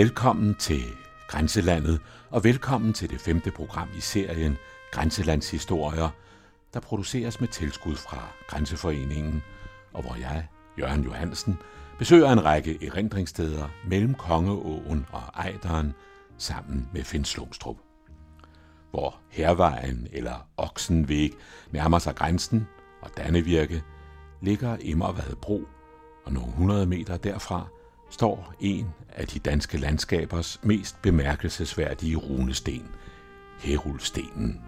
Velkommen til Grænselandet, og velkommen til det femte program i serien Grænselandshistorier, der produceres med tilskud fra Grænseforeningen, og hvor jeg, Jørgen Johansen, besøger en række erindringssteder mellem Kongeåen og Ejderen sammen med Finn Slumstrup. Hvor Hervejen eller Oksenvæg nærmer sig grænsen, og Dannevirke ligger Immervad Bro, og nogle hundrede meter derfra står en af de danske landskabers mest bemærkelsesværdige runesten, Herulstenen.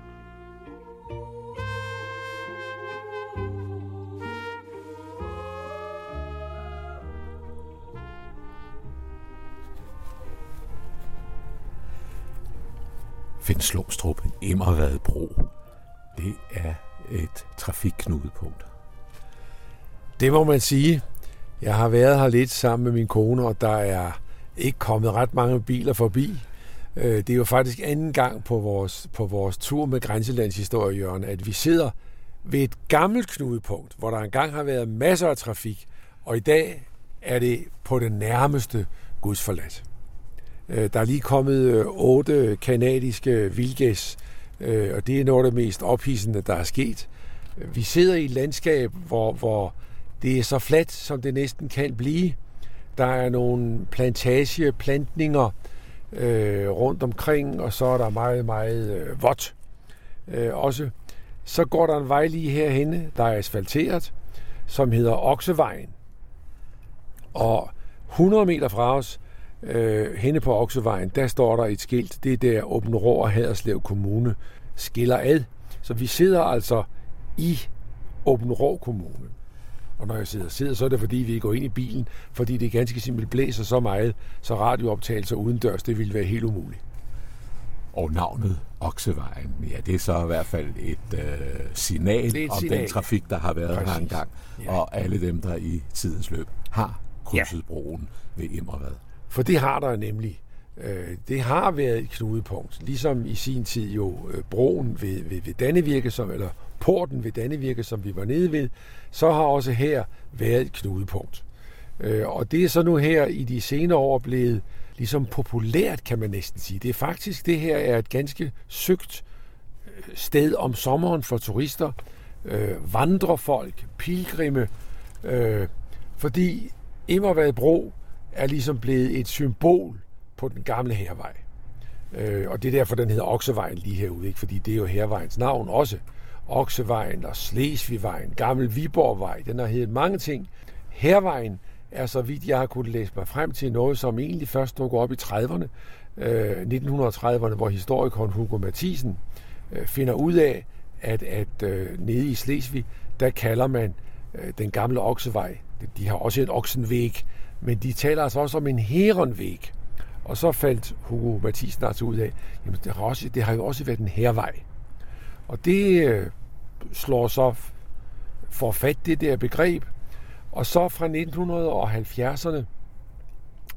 Finn Slumstrup, Immervad Bro. Det er et trafikknudepunkt. Det må man sige. Jeg har været her lidt sammen med min kone, og der er ikke kommet ret mange biler forbi. Øh, det er jo faktisk anden gang på vores, på vores tur med Grænselandshistorie, Jørgen, at vi sidder ved et gammelt knudepunkt, hvor der engang har været masser af trafik, og i dag er det på det nærmeste gudsforladt. Øh, der er lige kommet øh, otte kanadiske vildgæs, og det er noget af det mest ophidsende, der er sket. Vi sidder i et landskab, hvor, hvor det er så fladt, som det næsten kan blive. Der er nogle plantageplantninger øh, rundt omkring, og så er der meget, meget øh, vådt øh, også. Så går der en vej lige herhenne, der er asfalteret, som hedder Oksevejen. Og 100 meter fra os, øh, henne på Oksevejen, der står der et skilt. Det er der Åben Rå og Haderslev Kommune skiller ad. Så vi sidder altså i Åben Rå Kommune. Og når jeg sidder sidder, så er det fordi, vi går ind i bilen, fordi det ganske simpelt blæser så meget, så radiooptagelser udendørs, det ville være helt umuligt. Og navnet Oksevejen, ja, det er så i hvert fald et øh, signal et om signal. den trafik, der har været Præcis. her engang, ja. og alle dem, der i tidens løb har krydset ja. broen ved Immervad. For det har der nemlig. Øh, det har været et knudepunkt, ligesom i sin tid jo øh, broen ved, ved, ved Dannevirke, som, eller porten ved Dannevirke, som vi var nede ved, så har også her været et knudepunkt. Øh, og det er så nu her i de senere år blevet ligesom populært, kan man næsten sige. Det er faktisk, det her er et ganske søgt øh, sted om sommeren for turister, øh, vandrefolk, pilgrimme, øh, fordi Immervad Bro er ligesom blevet et symbol på den gamle hervej. Øh, og det er derfor, den hedder Oksevejen lige herude, ikke? fordi det er jo hervejens navn også. Oksevejen og Slesvigvejen, Gammel Viborgvej, den har heddet mange ting. Hervejen er, så vidt jeg har kunnet læse mig frem til, noget, som egentlig først dukker op i 30'erne, øh, 1930'erne, hvor historikeren Hugo Mathisen øh, finder ud af, at, at øh, nede i Slesvig, der kalder man øh, den gamle oksevej, de har også et oksenvæg, men de taler altså også om en heronvæg. Og så faldt Hugo Mathisen altså ud af, jamen det har, også, det har jo også været en hervej. Og det øh, slår så for fat det der begreb. Og så fra 1970'erne,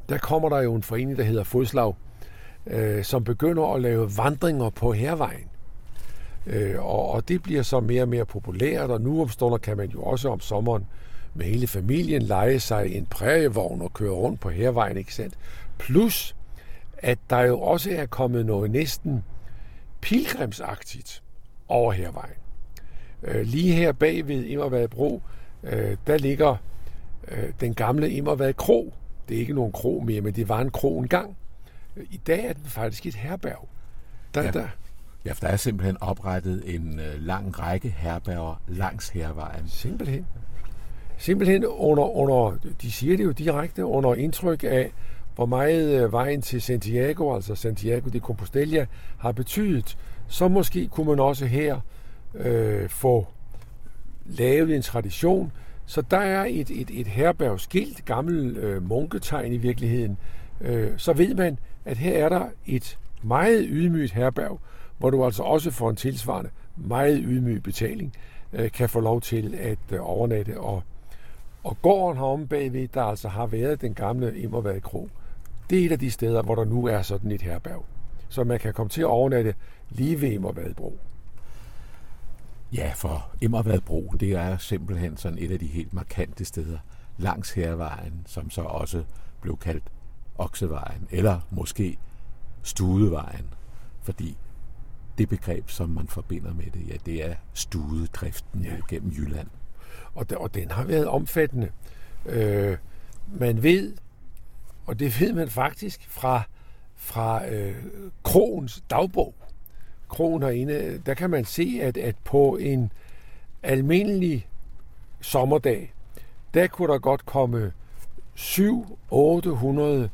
der kommer der jo en forening, der hedder Fodslag, øh, som begynder at lave vandringer på hervejen. Øh, og, og det bliver så mere og mere populært, og nu omstunder kan man jo også om sommeren med hele familien lege sig en prærievogn og køre rundt på hervejen, ikke sandt? Plus, at der jo også er kommet noget næsten pilgrimsagtigt over hervejen. Øh, lige her bag ved Immervad Bro, øh, der ligger øh, den gamle Immervad Kro. Det er ikke nogen kro mere, men det var en kro engang. I dag er den faktisk et herberg. Der, ja. Der, ja, for der er simpelthen oprettet en lang række herberger langs hervejen. Simpelthen. Simpelthen under, under, de siger det jo direkte, under indtryk af, hvor meget vejen til Santiago, altså Santiago de Compostela, har betydet så måske kunne man også her øh, få lavet en tradition. Så der er et, et, et herbergsskilt, gammel øh, munketegn i virkeligheden. Øh, så ved man, at her er der et meget ydmygt herberg, hvor du altså også får en tilsvarende meget ydmyg betaling, øh, kan få lov til at øh, overnatte. Og, og gården heromme bagved, der altså har været den gamle Immervad Kro, det er et af de steder, hvor der nu er sådan et herberg så man kan komme til at overnatte lige ved Immervadbro. Ja, for Immervadbro, det er simpelthen sådan et af de helt markante steder langs hervejen, som så også blev kaldt Oksevejen, eller måske Studevejen, fordi det begreb, som man forbinder med det, ja, det er studedriften ja. gennem Jylland. Og, og den har været omfattende. Øh, man ved, og det ved man faktisk fra, fra øh, Krogens dagbog. Krogen herinde, der kan man se, at, at på en almindelig sommerdag, der kunne der godt komme 700-800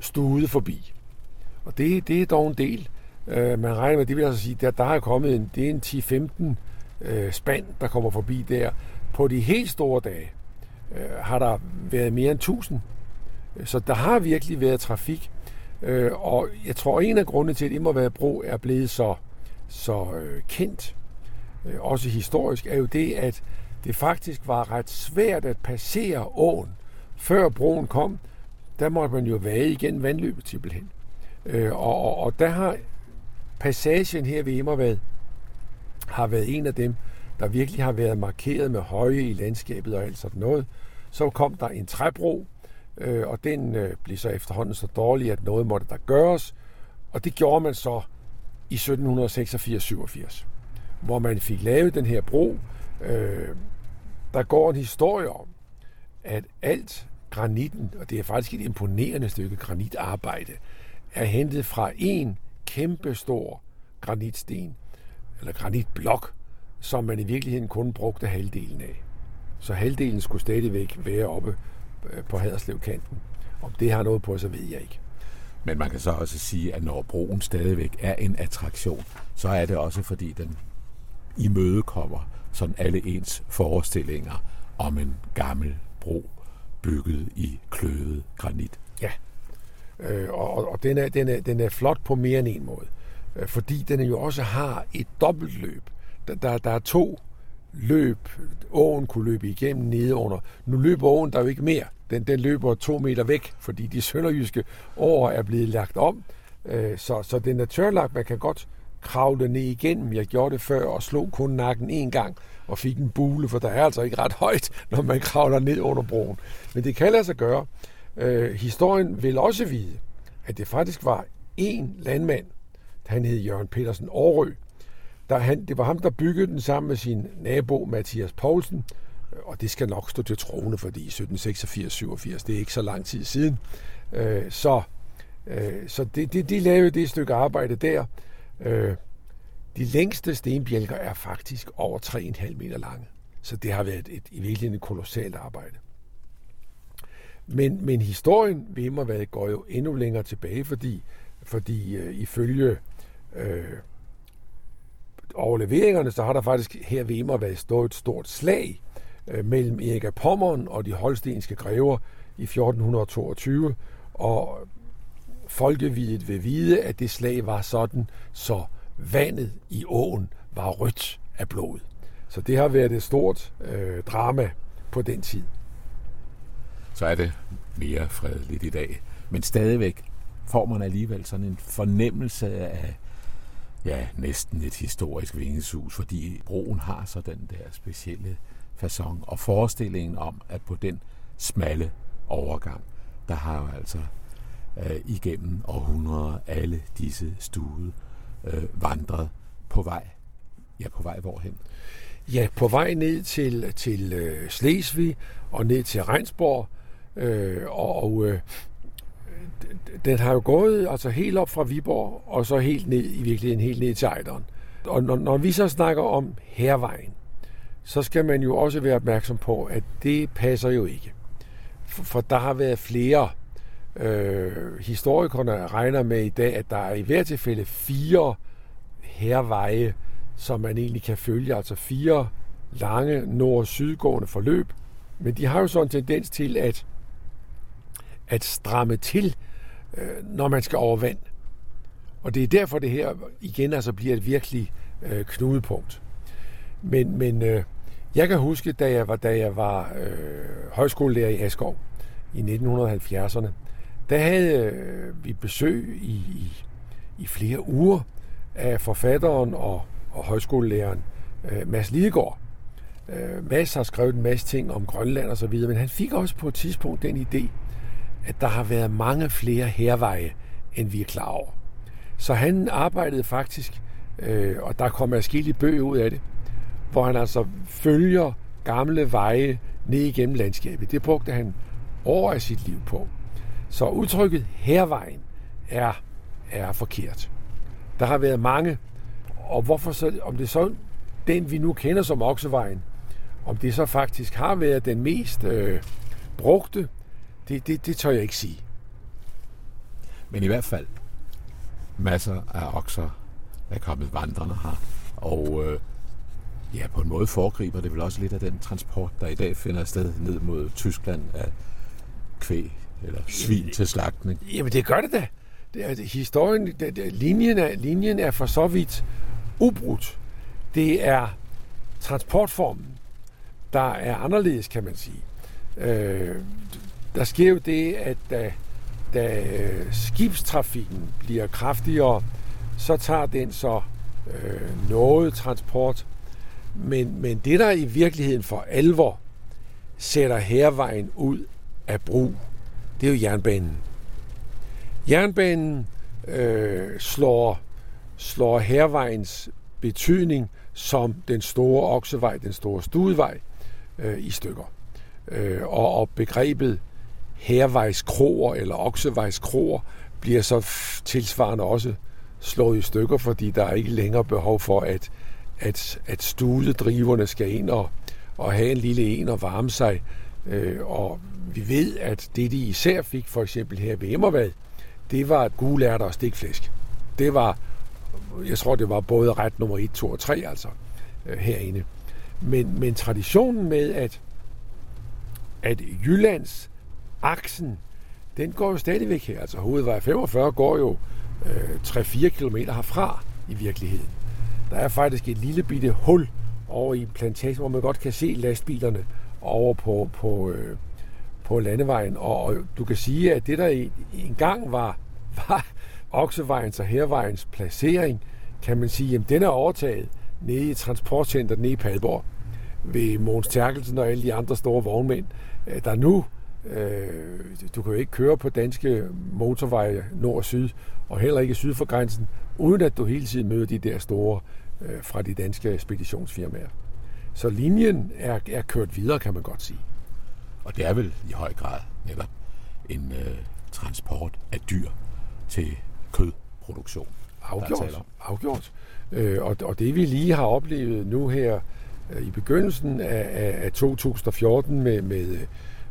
stude forbi. Og det, det er dog en del. Øh, man regner med, det vil altså sige, at der er kommet en, det er en 10-15 øh, spand, der kommer forbi der. På de helt store dage øh, har der været mere end 1000. Så der har virkelig været trafik. Øh, og jeg tror, en af grundene til, at Immervad Bro er blevet så, så øh, kendt, øh, også historisk, er jo det, at det faktisk var ret svært at passere åen. Før broen kom, der måtte man jo vade igen vandløbet simpelthen. Øh, og, og, og der har passagen her ved Immervad har været en af dem, der virkelig har været markeret med høje i landskabet og alt sådan noget. Så kom der en træbro, øh, og den øh, blev så efterhånden så dårlig, at noget måtte der gøres. Og det gjorde man så i 1786-87, hvor man fik lavet den her bro. Øh, der går en historie om, at alt granitten, og det er faktisk et imponerende stykke granitarbejde, er hentet fra en kæmpe stor granitsten, eller granitblok, som man i virkeligheden kun brugte halvdelen af. Så halvdelen skulle stadigvæk være oppe på Haderslevkanten. Om det har noget på, så ved jeg ikke. Men man kan så også sige, at når broen stadigvæk er en attraktion, så er det også fordi den imødekommer sådan alle ens forestillinger om en gammel bro bygget i kløvet granit. Ja, øh, og, og den, er, den, er, den er flot på mere end en måde, øh, fordi den jo også har et dobbelt løb. Der, der, der er to løb, åen kunne løbe igennem nede under. Nu løber åen der jo ikke mere. Den, den løber to meter væk, fordi de sønderjyske år er blevet lagt om. Øh, så, så den er tørlagt. Man kan godt kravle ned igennem. Jeg gjorde det før og slog kun nakken en gang og fik en bule, for der er altså ikke ret højt, når man kravler ned under broen. Men det kan lade sig gøre. Øh, historien vil også vide, at det faktisk var en landmand, han hed Jørgen Petersen Aarø, der han, det var ham, der byggede den sammen med sin nabo Mathias Poulsen, og det skal nok stå til troende, fordi 1786-87, det er ikke så lang tid siden. Øh, så øh, så det, det, de lavede det stykke arbejde der. Øh, de længste stenbjælker er faktisk over 3,5 meter lange. Så det har været et, i virkeligheden et kolossalt arbejde. Men, men historien ved Immervad går jo endnu længere tilbage, fordi, fordi øh, ifølge øh, overleveringerne, så har der faktisk her ved Immervad stået et stort slag øh, mellem Erik af Pommern og de holstenske grever i 1422, og folkevidet vil vide, at det slag var sådan, så vandet i åen var rødt af blod. Så det har været et stort øh, drama på den tid. Så er det mere fredeligt i dag. Men stadigvæk får man alligevel sådan en fornemmelse af ja, næsten et historisk vingesus, fordi broen har så den der specielle façon og forestillingen om, at på den smalle overgang, der har jo altså øh, igennem århundreder alle disse stude øh, vandret på vej. Ja, på vej hvorhen? Ja, på vej ned til, til øh, Slesvig og ned til Reinsborg. Øh, og øh, den har jo gået altså helt op fra Viborg, og så helt ned, i virkeligheden helt ned til Ejderen. Og når, når vi så snakker om hervejen, så skal man jo også være opmærksom på, at det passer jo ikke. For, for der har været flere Øh, historikerne regner med i dag, at der er i hvert tilfælde fire herveje, som man egentlig kan følge, altså fire lange nord-sydgående forløb. Men de har jo så en tendens til at, at stramme til, Øh, når man skal over vand. Og det er derfor, det her igen altså bliver et virkelig øh, knudepunkt. Men, men øh, jeg kan huske, da jeg var, da jeg var øh, højskolelærer i Askov i 1970'erne, der havde øh, vi besøg i, i, i flere uger af forfatteren og, og højskolelæreren øh, Mads Lidegaard. Øh, Mads har skrevet en masse ting om Grønland og så videre, men han fik også på et tidspunkt den idé, at der har været mange flere herveje, end vi er klar over. Så han arbejdede faktisk, øh, og der kommer forskellige bøger ud af det, hvor han altså følger gamle veje ned igennem landskabet. Det brugte han år af sit liv på. Så udtrykket hervejen er, er forkert. Der har været mange, og hvorfor så, om det så den, vi nu kender som Oksevejen, om det så faktisk har været den mest øh, brugte, det, det, det tør jeg ikke sige. Men i hvert fald, masser af okser er kommet vandrende her. Og øh, ja, på en måde foregriber det vel også lidt af den transport, der i dag finder sted ned mod Tyskland af kvæg eller svin til slagtning. Jamen det gør det da. Det er, historien, det, det, linjen, er, linjen er for så vidt ubrudt. Det er transportformen, der er anderledes, kan man sige. Øh, der sker jo det, at da, da øh, skibstrafikken bliver kraftigere, så tager den så øh, noget transport. Men, men det, der i virkeligheden for alvor sætter hervejen ud af brug, det er jo jernbanen. Jernbanen øh, slår, slår hervejens betydning som den store oksevej, den store studevej, øh, i stykker. Øh, og, og begrebet hervejskroer eller oksevejskroer bliver så tilsvarende også slået i stykker, fordi der er ikke længere behov for, at, at, at studedriverne skal ind og, og have en lille en og varme sig. Øh, og vi ved, at det de især fik for eksempel her ved Emmervad, det var gulærter og stikflæsk. Det var, jeg tror det var både ret nummer 1, 2 og 3 altså øh, herinde. Men, men traditionen med, at, at Jyllands aksen, den går jo stadigvæk her. Altså hovedvej 45 går jo øh, 3-4 km herfra i virkeligheden. Der er faktisk et lille bitte hul over i plantagen, hvor man godt kan se lastbilerne over på, på, øh, på landevejen. Og, og du kan sige, at det der engang var, var Oksevejens og Hervejens placering, kan man sige, at den er overtaget nede i transportcenteret nede i Padborg ved Måns Terkelsen og alle de andre store vognmænd, øh, der nu øh, du kan jo ikke køre på danske motorveje nord og syd, og heller ikke syd for grænsen, uden at du hele tiden møder de der store øh, fra de danske speditionsfirmaer. Så linjen er, er kørt videre, kan man godt sige. Og det er vel i høj grad netop en øh, transport af dyr til kødproduktion. Afgjort. Afgjort. Øh, og, og det vi lige har oplevet nu her øh, i begyndelsen af, af, af 2014 med, med,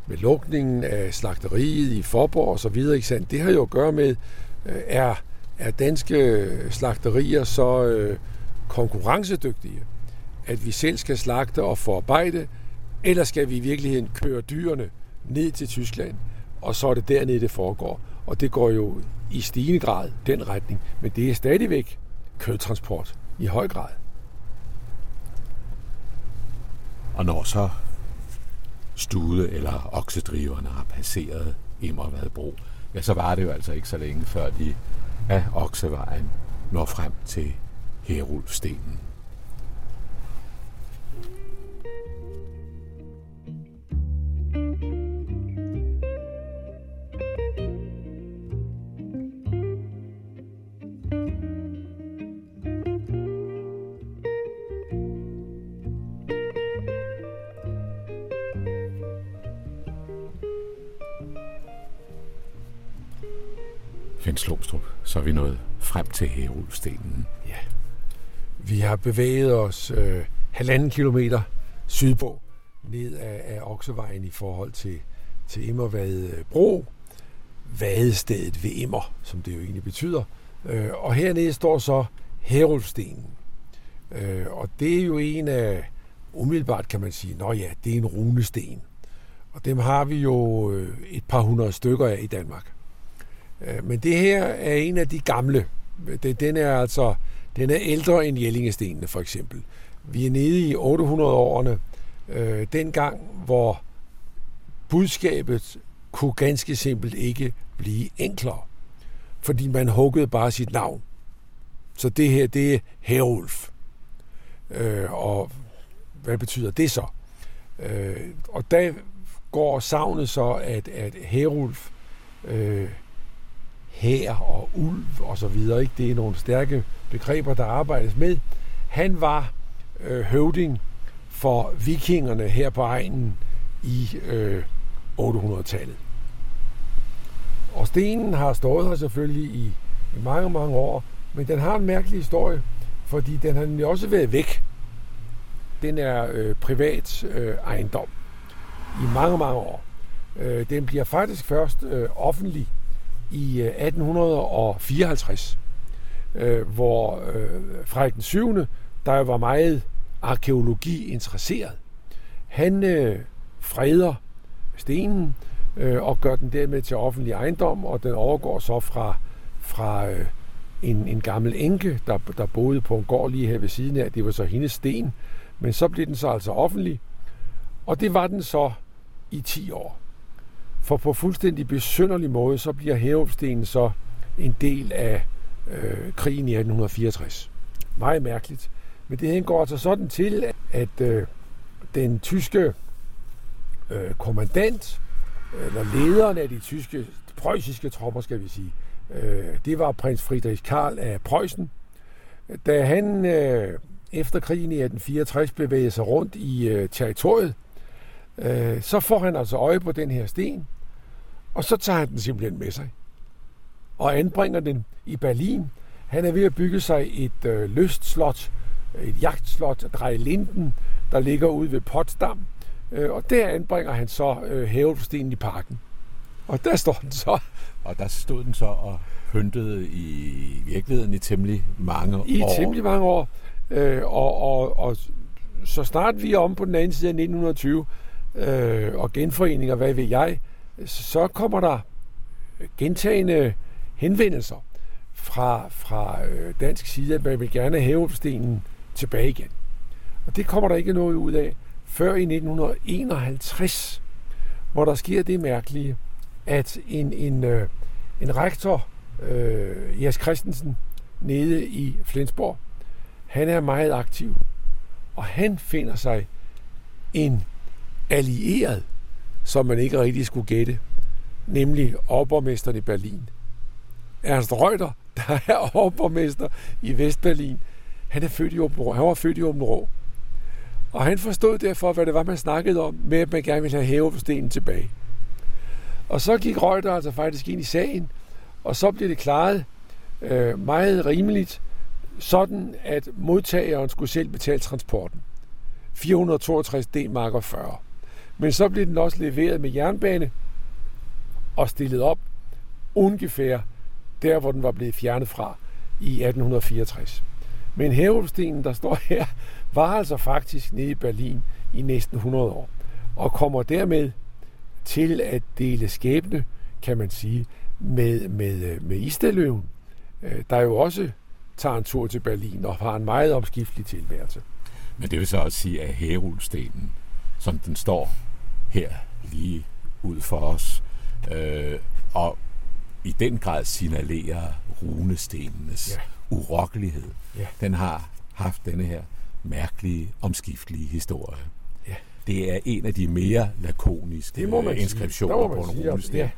med lukningen af slagteriet i Forborg og så videre, ikke sandt? det har jo at gøre med, øh, er, er danske slagterier så øh, konkurrencedygtige, at vi selv skal slagte og forarbejde, eller skal vi i virkeligheden køre dyrene ned til Tyskland, og så er det dernede, det foregår. Og det går jo i stigende grad den retning, men det er stadigvæk kødtransport i høj grad. Og når så stude eller oksedriverne har passeret Immervadbro, ja, så var det jo altså ikke så længe før de af oksevejen når frem til Herulfstenen. Til Herulfstenen. Ja. Vi har bevæget os øh, halvanden kilometer sydpå, ned af, af Oksevejen i forhold til, til Immervad øh, Bro, vadestedet ved Immer, som det jo egentlig betyder. Øh, og hernede står så Herulfstenen. Øh, og det er jo en af, umiddelbart kan man sige, nå ja, det er en runesten. Og dem har vi jo øh, et par hundrede stykker af i Danmark. Øh, men det her er en af de gamle det, Den er altså den er ældre end Jellingestenene for eksempel. Vi er nede i 800-årene, øh, dengang hvor budskabet kunne ganske simpelt ikke blive enklere, fordi man huggede bare sit navn. Så det her, det er Herulf. Øh, og hvad betyder det så? Øh, og der går savnet så, at, at Herulf øh, hær og ulv og så videre. Ikke? Det er nogle stærke begreber, der arbejdes med. Han var øh, høvding for vikingerne her på egnen i øh, 800-tallet. Og stenen har stået her selvfølgelig i, i mange, mange år, men den har en mærkelig historie, fordi den har nemlig også været væk. Den er øh, privat øh, ejendom i mange, mange år. Øh, den bliver faktisk først øh, offentlig i øh, 1854, øh, hvor øh, Frederik den 7., der jo var meget arkeologi interesseret, han øh, freder stenen øh, og gør den dermed til offentlig ejendom, og den overgår så fra, fra øh, en, en gammel enke, der, der boede på en gård lige her ved siden af. Det var så hendes sten. Men så blev den så altså offentlig, og det var den så i 10 år. For på fuldstændig besynderlig måde, så bliver Herupstenen så en del af øh, krigen i 1864. Meget mærkeligt. Men det går altså sådan til, at øh, den tyske øh, kommandant, eller lederen af de tyske, preussiske tropper, skal vi sige, øh, det var prins Friedrich Karl af Preussen. Da han øh, efter krigen i 1864 bevægede sig rundt i øh, territoriet, øh, så får han altså øje på den her sten, og så tager han den simpelthen med sig og anbringer den i Berlin. Han er ved at bygge sig et øh, lystslot, et jagtslot, Dreilinden, der ligger ude ved Potsdam. Øh, og der anbringer han så øh, havelstenen i parken. Og der står den så. Og der stod den så og pyntede i virkeligheden i temmelig mange I år. I temmelig mange år. Øh, og, og, og så snart vi er om på den anden side af 1920, øh, og genforeninger, hvad ved jeg, så kommer der gentagende henvendelser fra, fra øh, dansk side, at man vil gerne have stenen tilbage igen. Og det kommer der ikke noget ud af før i 1951, hvor der sker det mærkelige, at en, en, øh, en rektor, øh, Jes Christensen, nede i Flensborg, han er meget aktiv, og han finder sig en allieret, som man ikke rigtig skulle gætte, nemlig overborgmesteren i Berlin. Ernst Reuter, der er overborgmester i Vestberlin, han, er født i Åben han var født i Åben Og han forstod derfor, hvad det var, man snakkede om, med at man gerne ville have hævestenen tilbage. Og så gik Reuter altså faktisk ind i sagen, og så blev det klaret øh, meget rimeligt, sådan at modtageren skulle selv betale transporten. 462 D-marker 40. Men så blev den også leveret med jernbane og stillet op ungefær der, hvor den var blevet fjernet fra i 1864. Men hævelstenen, der står her, var altså faktisk nede i Berlin i næsten 100 år, og kommer dermed til at dele skæbne, kan man sige, med, med, med Istaløven, øh, der jo også tager en tur til Berlin og har en meget omskiftelig tilværelse. Men det vil så også sige, at Herulstenen, som den står her lige ud for os, øh, og i den grad signalerer runestenenes ja. urokkelighed. Ja. Den har haft denne her mærkelige, omskiftelige historie. Ja. Det er en af de mere lakoniske det må man inskriptioner på en runesten. Ja.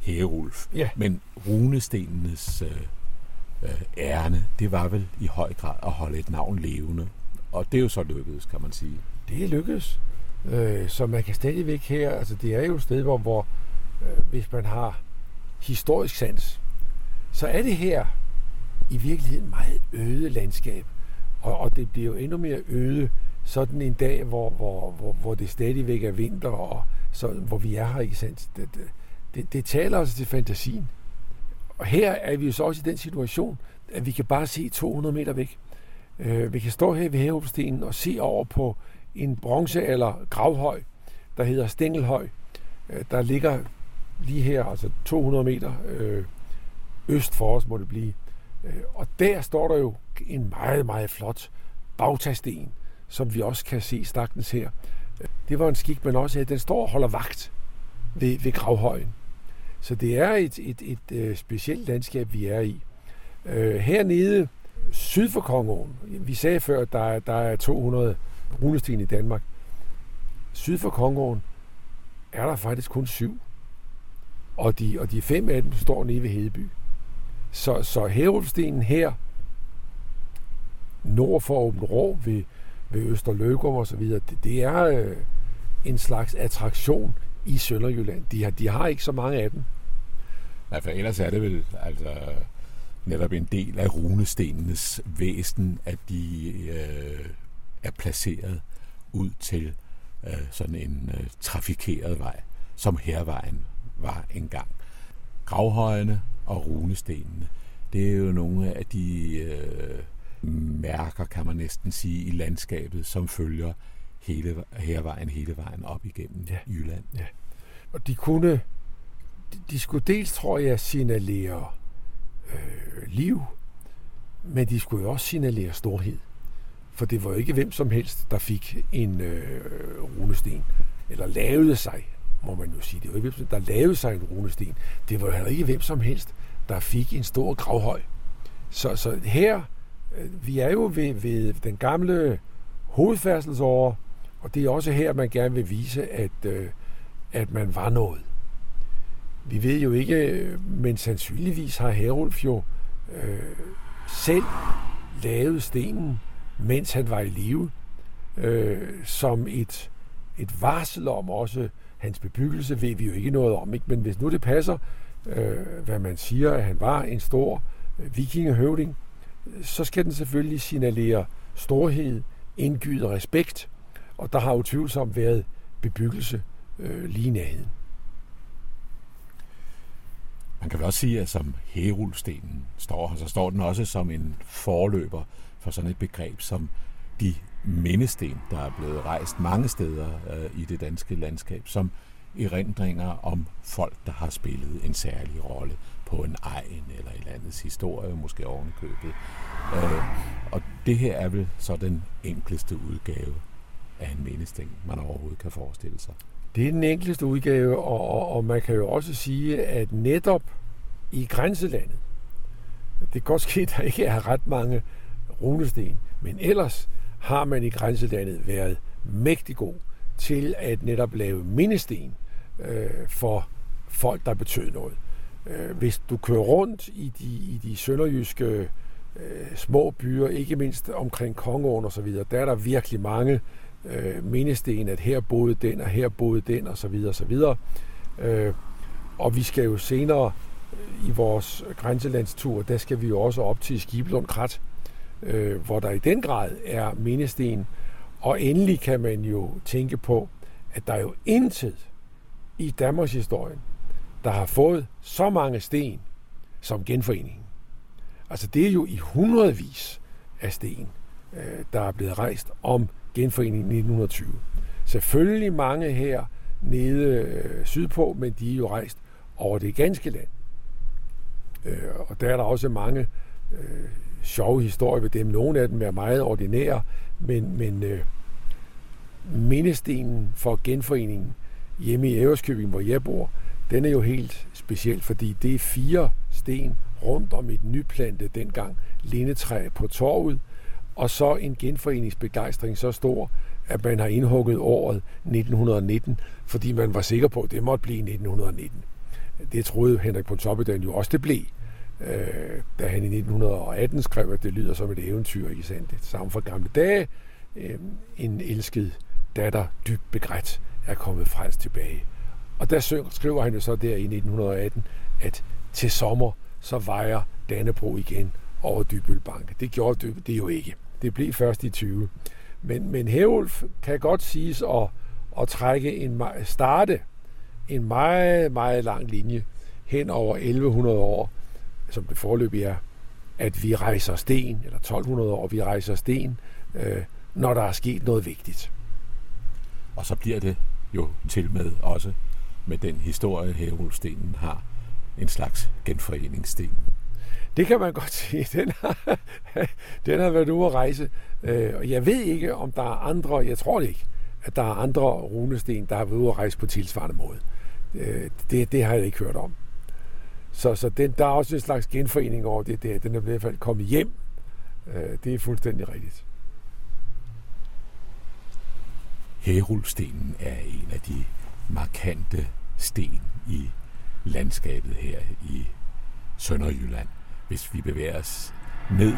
Herulf. Ja. Men runestenenes øh, øh, ærne, det var vel i høj grad at holde et navn levende. Og det er jo så lykkedes, kan man sige. Det er lykkedes. Øh, så man kan stadigvæk her, altså det er jo et sted, hvor, hvor øh, hvis man har historisk sans, så er det her i virkeligheden meget øde landskab. Og, og det bliver jo endnu mere øde sådan en dag, hvor, hvor, hvor, hvor det stadigvæk er vinter, og så, hvor vi er her, ikke sandt? Det, det, det, det taler altså til fantasien. Og her er vi jo så også i den situation, at vi kan bare se 200 meter væk. Øh, vi kan stå her ved Herupstenen og se over på en bronze- eller gravhøj, der hedder Stengelhøj, øh, der ligger lige her, altså 200 meter øh, øst for os må det blive. Øh, og der står der jo en meget, meget flot bagtasten, som vi også kan se stakkens her. Øh, det var en skik, men også at den står og holder vagt ved, ved gravhøjen. Så det er et, et, et, et specielt landskab, vi er i. Øh, hernede syd for Kongåen, vi sagde før, at der, der er 200 runesten i Danmark. Syd for Kongården er der faktisk kun syv. og de, og de fem af dem står nede ved Hedeby. Så, så Herulfstenen her, nord for Åben Rå ved, ved Østerløgum og så videre, det, det er øh, en slags attraktion i Sønderjylland. De har, de har ikke så mange af dem. Nej, for ellers er det vel altså netop en del af runestenenes væsen, at de øh, er placeret ud til øh, sådan en øh, trafikeret vej, som hervejen var engang. Gravhøjene og runestenene, det er jo nogle af de øh, mærker, kan man næsten sige, i landskabet, som følger hele hervejen hele vejen op igennem ja. Jylland. Ja. Og de kunne, de, de skulle dels, tror jeg, signalere øh, liv, men de skulle jo også signalere storhed. For det var jo ikke hvem som helst, der fik en øh, runesten, eller lavede sig, må man jo sige. Det var ikke hvem, der lavede sig en runesten. Det var jo heller ikke hvem som helst, der fik en stor gravhøj. Så, så her, øh, vi er jo ved, ved den gamle hovedfærdselsåre, og det er også her, man gerne vil vise, at, øh, at man var noget. Vi ved jo ikke, men sandsynligvis har Herulf jo øh, selv lavet stenen, mens han var i live, øh, som et, et varsel om også hans bebyggelse, ved vi jo ikke noget om. Ikke? Men hvis nu det passer, øh, hvad man siger, at han var en stor øh, vikingehøvding, så skal den selvfølgelig signalere storhed, indgyde respekt, og der har utvivlsomt været bebyggelse øh, lige nærheden. Man kan vel også sige, at som Herulstenen står her, så står den også som en forløber for sådan et begreb som de mindesten, der er blevet rejst mange steder øh, i det danske landskab, som erindringer om folk, der har spillet en særlig rolle på en egen eller i landets historie, måske ovenkøbet. Øh, og det her er vel så den enkleste udgave af en mindesten, man overhovedet kan forestille sig. Det er den enkleste udgave, og, og, og man kan jo også sige, at netop i grænselandet, det kan godt ske, at der ikke er ret mange runesten, men ellers har man i grænselandet været mægtig god til at netop lave mindesten øh, for folk, der betød noget. Øh, hvis du kører rundt i de, i de sønderjyske øh, små byer, ikke mindst omkring Kongeåen og så videre, der er der virkelig mange øh, mindesten, at her boede den, og her boede den, og så videre, og så videre. Øh, og vi skal jo senere øh, i vores grænselandstur, der skal vi jo også op til Skibelund Krat, øh, hvor der i den grad er mindesten. Og endelig kan man jo tænke på, at der er jo intet i Danmarks historie, der har fået så mange sten som genforeningen. Altså det er jo i hundredvis af sten, øh, der er blevet rejst om genforeningen i 1920. Selvfølgelig mange her nede øh, sydpå, men de er jo rejst over det ganske land. Øh, og der er der også mange øh, sjove historier ved dem. Nogle af dem er meget ordinære, men, men øh, mindestenen for genforeningen hjemme i Æverskøbing, hvor jeg bor, den er jo helt speciel, fordi det er fire sten rundt om et nyplantet dengang lindetræ på torvet, og så en genforeningsbegejstring så stor, at man har indhugget året 1919, fordi man var sikker på, at det måtte blive 1919. Det troede Henrik Pontoppidan jo også, det blev, øh, da han i 1918 skrev, at det lyder som et eventyr, ikke sandt? Det samme fra gamle dage. Øh, en elsket datter, dybt begrædt, er kommet frelst tilbage. Og der skriver han jo så der i 1918, at til sommer, så vejer Dannebro igen over Dybølbanke. Det gjorde det jo ikke. Det blev først i 20. Men, men Herulf kan godt siges at, at trække en, starte en meget, meget lang linje hen over 1100 år, som det forløb er, at vi rejser sten, eller 1200 år, vi rejser sten, øh, når der er sket noget vigtigt. Og så bliver det jo til med også med den historie, Herulfstenen har, en slags genforeningssten. Det kan man godt sige. Den har, den har været ude at rejse. Øh, og jeg ved ikke, om der er andre, jeg tror det ikke, at der er andre runesten, der har været ude at rejse på tilsvarende måde. Øh, det, det har jeg ikke hørt om. Så, så den, der er også en slags genforening over det der. Den er i hvert fald kommet hjem. Øh, det er fuldstændig rigtigt. Herulstenen er en af de markante sten i landskabet her i Sønderjylland, hvis vi bevæger os ned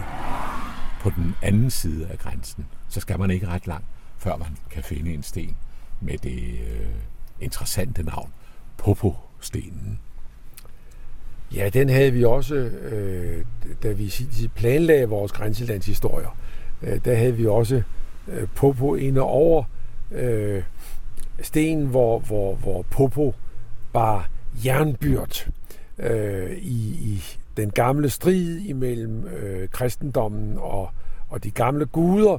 på den anden side af grænsen, så skal man ikke ret langt, før man kan finde en sten med det øh, interessante navn Popo-stenen. Ja, den havde vi også, øh, da vi planlagde vores grænselandshistorier. Øh, der havde vi også øh, Popo inde over øh, sten, hvor, hvor, hvor Popo var jernbyrd øh, i, i den gamle strid imellem øh, kristendommen og, og de gamle guder.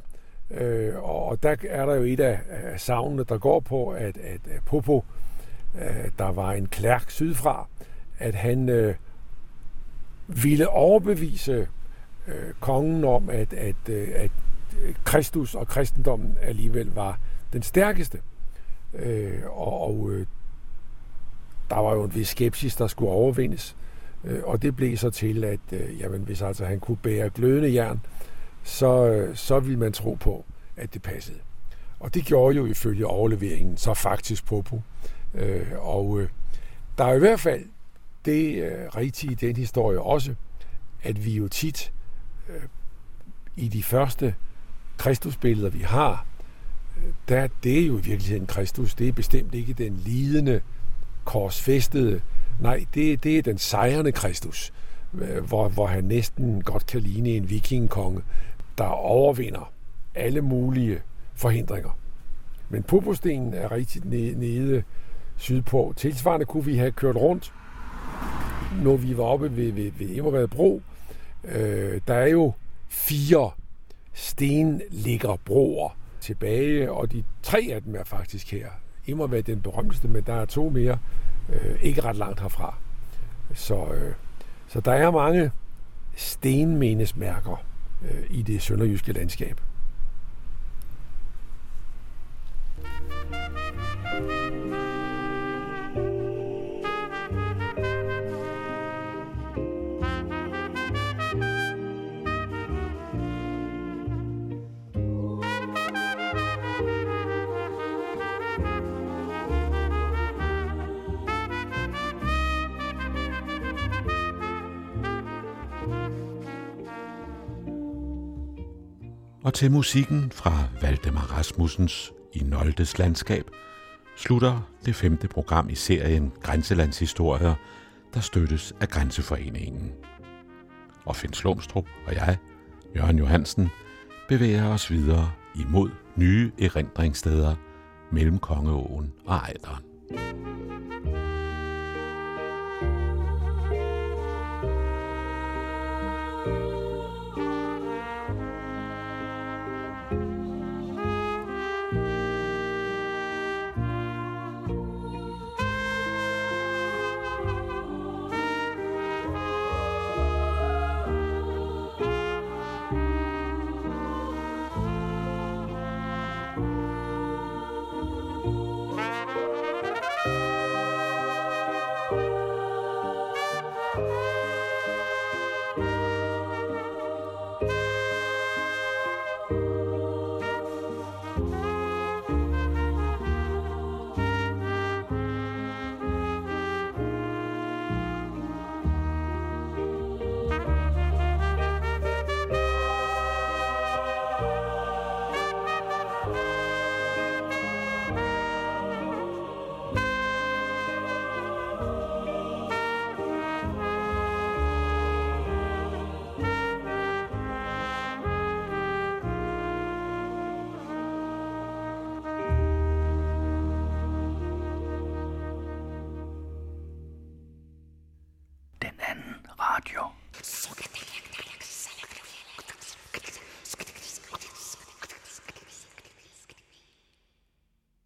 Øh, og der er der jo et af, af savnene, der går på, at, at, at Popo, øh, der var en klærk sydfra, at han øh, ville overbevise øh, kongen om, at, at, øh, at Kristus og kristendommen alligevel var den stærkeste. Øh, og og øh, der var jo en vis skepsis, der skulle overvindes. Øh, og det blev så til, at øh, jamen, hvis altså han kunne bære glødende jern, så, øh, så ville man tro på, at det passede. Og det gjorde jo ifølge overleveringen så faktisk Popo. Øh, og øh, der er i hvert fald det øh, rigtige i den historie også, at vi jo tit øh, i de første Kristusbilleder, vi har, øh, der det er jo i virkeligheden Kristus. Det er bestemt ikke den lidende, korsfæstede. Nej, det, det er den sejrende Kristus, øh, hvor, hvor han næsten godt kan ligne en vikingkonge, der overvinder alle mulige forhindringer. Men Popostenen er rigtigt nede sydpå. Tilsvarende kunne vi have kørt rundt, når vi var oppe ved, ved, ved Immervad Bro. Øh, der er jo fire stenliggerbroer tilbage, og de tre af dem er faktisk her. Immervad den berømteste, men der er to mere øh, ikke ret langt herfra. Så, øh, så der er mange stenmenesmærker øh, i det sønderjyske landskab. Og til musikken fra Valdemar Rasmussens I Noldes landskab slutter det femte program i serien Grænselandshistorier, der støttes af Grænseforeningen. Og Finn Slumstrup og jeg, Jørgen Johansen, bevæger os videre imod nye erindringssteder mellem Kongeåen og Ejderen.